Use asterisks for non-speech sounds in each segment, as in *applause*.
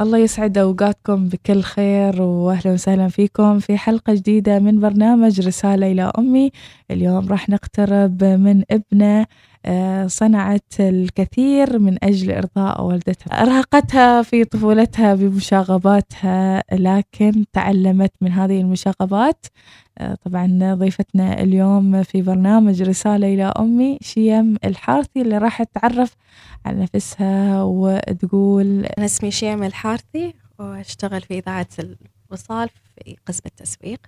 الله يسعد أوقاتكم بكل خير وأهلا وسهلا فيكم في حلقة جديدة من برنامج رسالة إلى أمي. اليوم راح نقترب من ابنة آه، صنعت الكثير من أجل إرضاء والدتها. أرهقتها في طفولتها بمشاغباتها لكن تعلمت من هذه المشاغبات. آه، طبعا ضيفتنا اليوم في برنامج رسالة إلى أمي شيم الحارثي اللي راح تتعرف على نفسها وتقول أنا اسمي شيم الحارثي وأشتغل في إذاعة الوصال في قسم التسويق.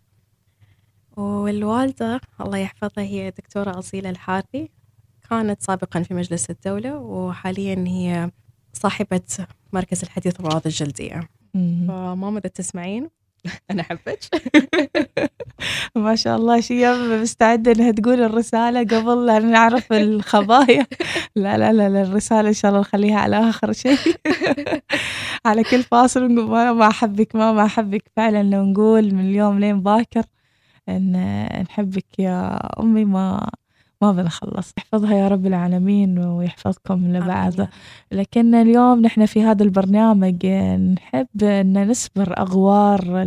والوالدة الله يحفظها هي دكتورة أصيلة الحارثي. كانت سابقا في مجلس الدولة وحاليا هي صاحبة مركز الحديث والأمراض الجلدية. فماما إذا تسمعين؟ *laughs* أنا أحبك *laughs* ما شاء الله شيم مستعدة إنها تقول الرسالة قبل لا نعرف الخبايا. *laughs* لا لا لا, لا الرسالة إن شاء الله نخليها على آخر شيء. على كل فاصل نقول ما ما أحبك ما ما أحبك. فعلا لو نقول من اليوم لين باكر إن نحبك يا أمي ما ما بنخلص. يحفظها يا رب العالمين ويحفظكم لبعض. لكن اليوم نحن في هذا البرنامج نحب أن نسبر أغوار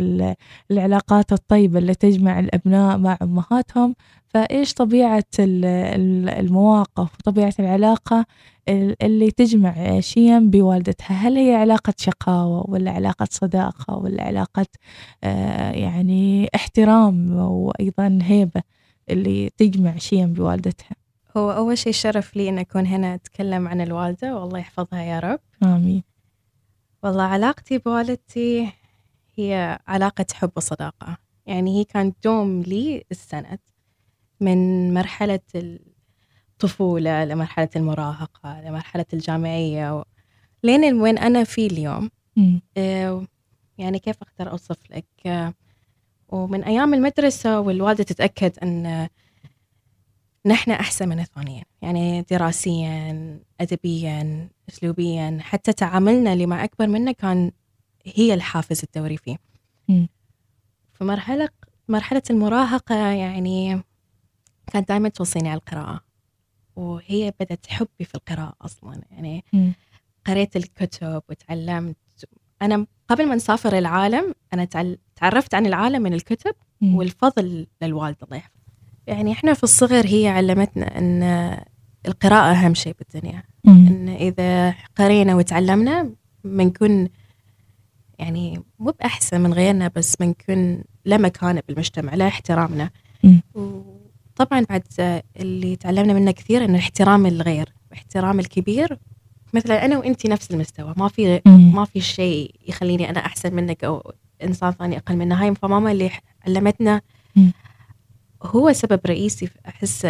العلاقات الطيبة اللي تجمع الأبناء مع أمهاتهم. فإيش طبيعة المواقف وطبيعة العلاقة اللي تجمع شيم بوالدتها؟ هل هي علاقة شقاوة ولا علاقة صداقة ولا علاقة آه، يعني احترام وأيضا هيبة؟ اللي تجمع شيم بوالدتها. هو أول شيء شرف لي أن أكون هنا أتكلم عن الوالدة والله يحفظها يا رب. آمين. والله علاقتي بوالدتي هي علاقة حب وصداقة. يعني هي كانت دوم لي السند من مرحلة الطفولة لمرحلة المراهقة لمرحلة الجامعية و... لين وين أنا فيه اليوم. آه يعني كيف أقدر أوصف لك؟ آه ومن أيام المدرسة والوالدة تتأكد أن نحن أحسن من الثانيين يعني دراسيا أدبيا أسلوبيا حتى تعاملنا اللي مع أكبر منا كان هي الحافز الدوري فيه. في مرحلة مرحلة المراهقة يعني كانت دائما توصيني على القراءة وهي بدأت حبي في القراءة أصلا. يعني م. قريت الكتب وتعلمت أنا قبل ما نسافر العالم أنا تعرفت عن العالم من الكتب. والفضل للوالدة الله يحفظها يعني إحنا في الصغر هي علمتنا أن القراءة أهم شيء بالدنيا. أن إذا قرينا وتعلمنا بنكون يعني مو بأحسن من غيرنا بس بنكون له مكانة بالمجتمع له احترامنا وطبعا بعد اللي تعلمنا منه كثير أن احترام الغير واحترام الكبير مثلا أنا وانت نفس المستوى ما في ما في شيء يخليني أنا أحسن منك أو إنسان ثاني أقل منها هاي فماما اللي علمتنا هو سبب رئيسي أحس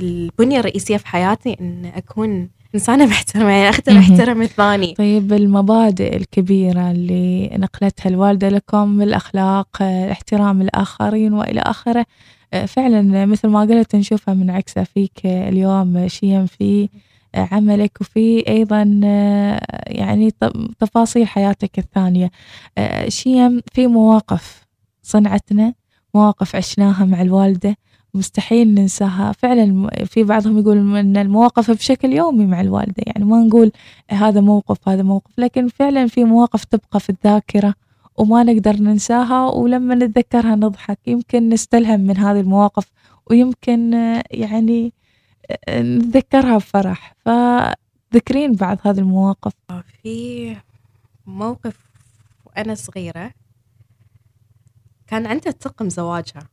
البنية الرئيسية في حياتي إن أكون إنسانة محترمة يعني أقدر أحترم الثاني طيب المبادئ الكبيرة اللي نقلتها الوالدة لكم الأخلاق احترام الآخرين وإلى آخره. فعلا مثل ما قلت نشوفها منعكسة فيك اليوم شيم في عملك وفي أيضا يعني تفاصيل حياتك الثانية. شيم في مواقف صنعتنا مواقف عشناها مع الوالدة مستحيل ننساها. فعلا في بعضهم يقول إن المواقف بشكل يومي مع الوالدة يعني ما نقول هذا موقف هذا موقف لكن فعلا في مواقف تبقى في الذاكرة وما نقدر ننساها ولما نتذكرها نضحك. يمكن نستلهم من هذه المواقف ويمكن يعني نتذكرها بفرح. فذكرين بعض هذه المواقف. في موقف وأنا صغيرة كان عندها طقم زواجها.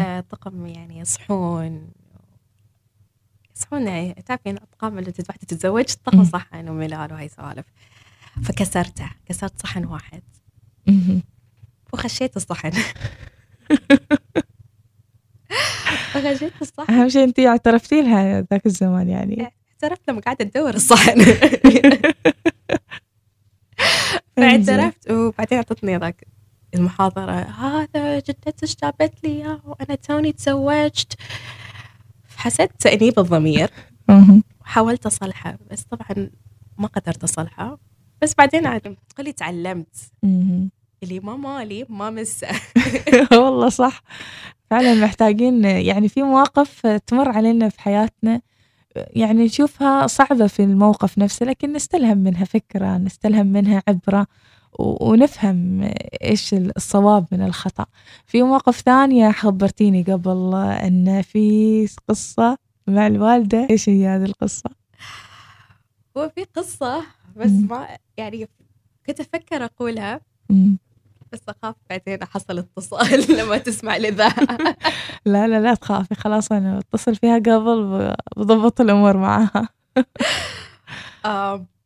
آه طقم يعني صحون. صحون يعني تعرفين الأطقام اللي واحدة تتزوج؟ طقم صحن وملال وهاي سوالف. فكسرته. كسرت صحن واحد. وخشيت الصحن. *laughs* فغشيت الصحن أهم شيء انت اعترفتي لها ذاك الزمان يعني. *laughs* اعترفت لما قاعدة تدور الصحن فاعترفت وبعدين أعطتني ذاك المحاضرة. هذا جدتك جابت لي؟ اياه وأنا توني تزوجت. حسيت تأنيب الضمير. *laughs* وحاولت اصلحه بس طبعا ما قدرت اصلحه بس بعدين عاد قلي تعلمت. اللي ما مالي ما مسه. *laughs* والله صح. فعلا محتاجين يعني في مواقف تمر علينا في حياتنا يعني نشوفها صعبة في الموقف نفسه لكن نستلهم منها فكرة نستلهم منها عبرة ونفهم إيش الصواب من الخطأ في مواقف ثانية خبرتيني قبل أن في قصة مع الوالدة إيش هي هذه القصة؟ هو في قصة بس. ما يعني كنت أفكر أقولها بس أخاف بعدين أحصل اتصال *laughs* لما تسمع الإذاعة *laughs* لا لا لا تخافي خلاص أنا بتصل فيها قبل بضبط الأمور معاها. *laughs*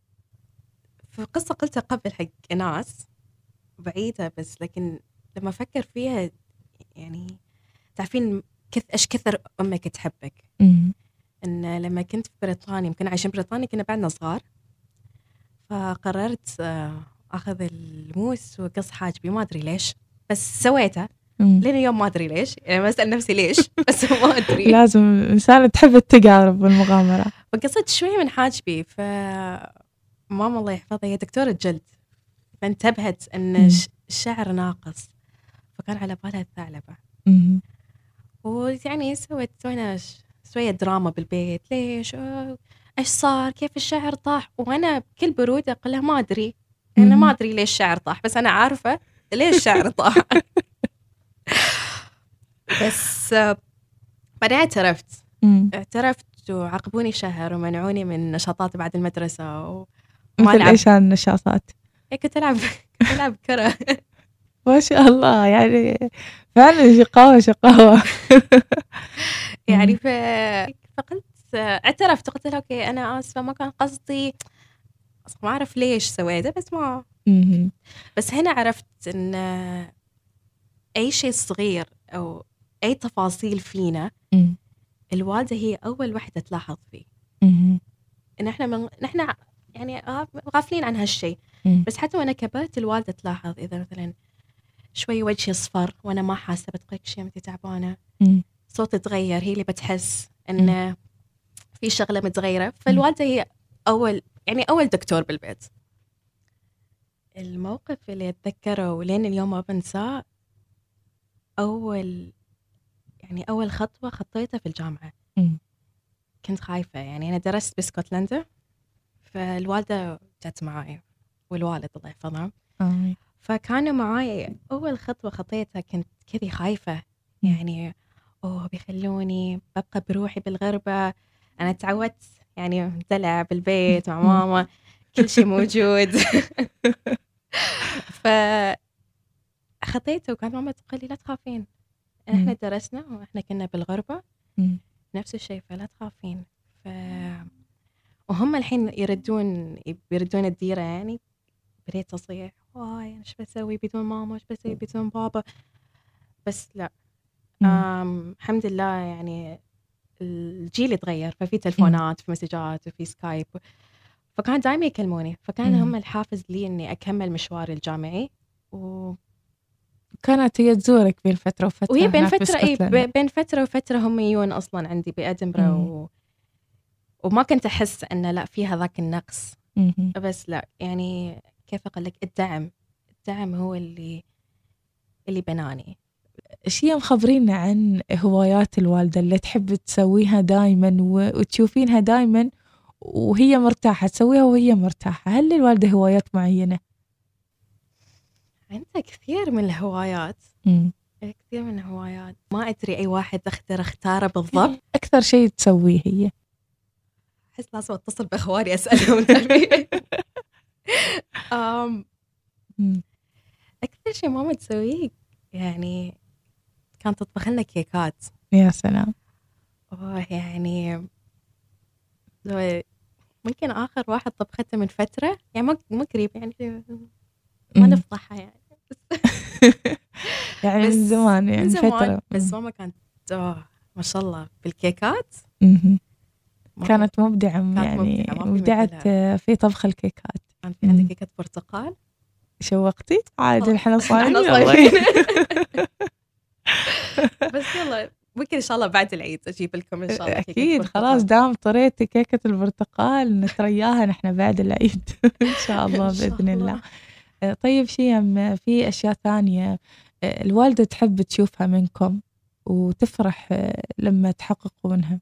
في قصة قلتها قبل حق ناس بعيدة بس لكن لما أفكر فيها يعني تعرفين كث إيش كثر أمك تحبك. إن لما كنت في بريطانيا يمكن عايشين في بريطانيا كنا بعدنا صغار فقررت آه، أخذ الموس وقص حاجبي ما أدري ليش بس سويته. لين اليوم ما أدري ليش يعني ما أسأل نفسي ليش *laughs* بس ما أدري. لازم إنسان تحب التجارب والمغامرة. فقصت شوي من حاجبي ف ماما الله يحفظها هي دكتورة جلد. فانتبهت. إن الشعر ناقص فكان على بالها الثعلبة. مم. ويعني سوت سوينا ش- شوية دراما بالبيت. ليش؟ إيش صار؟ كيف الشعر طاح؟ وأنا بكل برودة أقول لها ما أدري. أنا. ما أدري ليش الشعر طاح بس أنا عارفة ليش الشعر *laughs* طاح. بس بعدين اعترفت. اعترفت وعاقبوني شهر ومنعوني من نشاطات بعد المدرسة وما مثل ألعب إيش هالنشاطات إيه كنت ألعب كنت ألعب كرة. *laughs* ما شاء الله يعني فعلا شقاوة شقاوة *laughs* يعني ف... فقلت اعترفت قلت لها أوكي أنا آسفة ما كان قصدي ما أعرف ليش سويته بس ما مم. بس هنا عرفت إن أي شيء صغير أو أي تفاصيل فينا مم. الوالدة هي أول وحدة تلاحظ فيه مم. إن إحنا من... نحن يعني غافلين عن هالشيء. بس حتى وأنا كبرت الوالدة تلاحظ إذا مثلا شوي وجهي صفر وأنا ما حاسة بتقولك شيء أنت تعبانة. صوتي تغير هي اللي بتحس إن في شغلة متغيرة فالوالدة هي أول يعني أول دكتور بالبيت. الموقف اللي أتذكره ولين اليوم ما بنساه أول يعني أول خطوة خطيتها في الجامعة. مم. كنت خايفة يعني أنا درست باسكتلندا فالوالدة جت معي والوالد الله يحفظهم. فكانوا معاي أول خطوة خطيتها كنت كذي خايفة. يعني أوه بيخلوني ببقى بروحي بالغربة. أنا تعودت يعني دلع بالبيت مع ماما كل شيء موجود. *laughs* ف خطيته وكانت ماما تقول لي لا تخافين. إحنا. درسنا وإحنا كنا بالغربة. مم. نفس الشيء فلا تخافين. ف وهم الحين يردون يردون الديرة يعني. بديت أصيح واي أنا إيش بسوي بدون ماما؟ إيش بسوي بدون بابا؟ بس لا. الحمد لله يعني الجيل يتغير ففي تلفونات في مسجات وفي سكايب فكان دائما يكلموني فكان. هم الحافز لي إني أكمل مشواري الجامعي و... كانت هي تزورك بين فترة وفترة وهي بين باسكتلندا. ب- بين فترة وفترة هم يجون أصلا عندي بأدنبرا مم. و... وما كنت أحس إنه لا في هذاك النقص مم. بس لا يعني كيف أقول لك الدعم الدعم هو اللي اللي بناني إيش هي مخبرينا عن هوايات الوالدة اللي تحب تسويها دايما وتشوفينها دايما وهي مرتاحة تسويها وهي مرتاحة هل للوالدة هوايات معينة؟ عندها كثير من الهوايات مم. كثير من الهوايات ما أدري أي واحد أقدر أختاره بالضبط *laughs* أكثر شيء تسويه هي أحس لازم أتصل بأخواني أسألهم. *laughs* *laughs* أكثر شيء ماما تسويه يعني كانت تطبخ لنا كيكات يا سلام أوه يعني ممكن آخر واحد طبخته من فترة يعني مو مو قريب يعني ما. نفضحها يعني *laughs* يعني من زمان يعني من زمان فترة بس. ماما كانت أوه ما شاء الله بالكيكات كانت مبدعة كانت يعني مبدعة، في طبخ الكيكات كان في عندي. كيكة برتقال شوقتي عاد خلاص. إحنا. *laughs* صايمين. *laughs* بس يلا ممكن إن شاء الله بعد العيد أجيب لكم إن شاء الله أكيد. خلاص دام طريتي كيكة البرتقال نترياها نحن بعد العيد *laughs* إن شاء *laughs* الله بإذن الله. آه، طيب شيم في أشياء ثانية. آه، الوالدة تحب تشوفها منكم وتفرح آه، لما تحققونها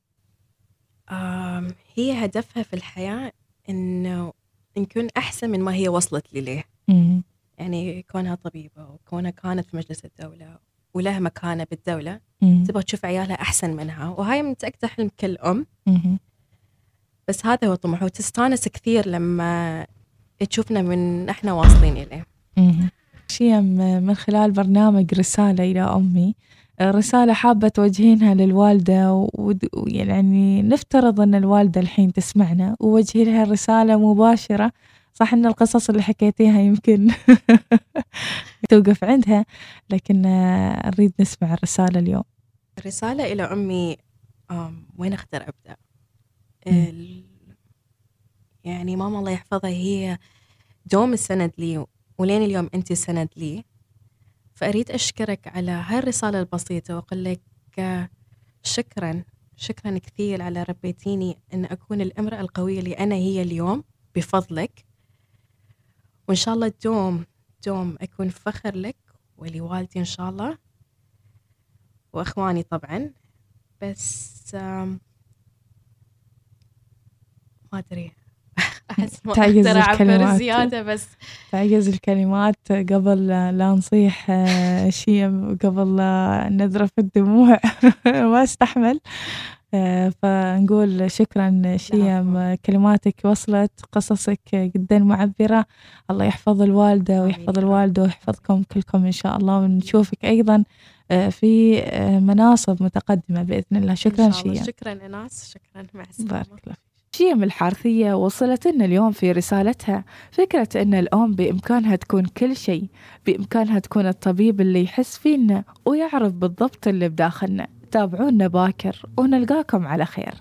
آم، هي هدفها في الحياة إنه نكون أحسن من ما هي وصلت ليه مم. يعني كونها طبيبة وكونها كانت في مجلس الدولة ولها مكانة بالدولة مم. تبغى تشوف عيالها أحسن منها وهاي متأكدة حلم كل أم مم. بس هذا هو طموح وتستانس كثير لما تشوفنا من إحنا واصلين إليه مم. شيم من خلال برنامج رسالة إلى أمي رسالة حابة توجهينها للوالدة ويعني نفترض أن الوالدة الحين تسمعنا ووجهي لها الرسالة مباشرة صح أن القصص اللي حكيتيها يمكن *laughs* توقف عندها لكن آه، نريد نسمع الرسالة اليوم. الرسالة إلى أمي وين أقدر أبدأ. ال- يعني ماما الله يحفظها هي دوم السند لي ولين اليوم أنت سند لي. فأريد أشكرك على هاي الرسالة البسيطة وأقول لك آه، شكرا شكرا كثير على ربيتيني أن أكون الأمرأة القوية اللي أنا هي اليوم بفضلك. وإن شاء الله دوم دوم أكون فخر لك ولوالدي إن شاء الله وإخواني طبعا بس ما أدري. *laughs* أحس ما تعجز أقدر أعبر الكلمات. زيادة بس تعجز الكلمات قبل لا نصيح آه، شيم وقبل لا نذرف الدموع. *laughs* ما أستحمل. فنقول شكرا شيم. كلماتك وصلت قصصك جدا معبرة. الله يحفظ الوالدة ويحفظ. الوالدة ويحفظكم كلكم إن شاء الله. ونشوفك أيضا آه، في آه، مناصب متقدمة بإذن الله. شكرا إن شاء الله. شيم. شكرا إناس شكرا. مع السلامة. بارك الله فيك. شيم الحارثية وصلت لنا اليوم في رسالتها. فكرة أن الأم بإمكانها تكون كل شيء بإمكانها تكون الطبيب اللي يحس فينا ويعرف بالضبط اللي بداخلنا. تابعونا باكر ونلقاكم على خير.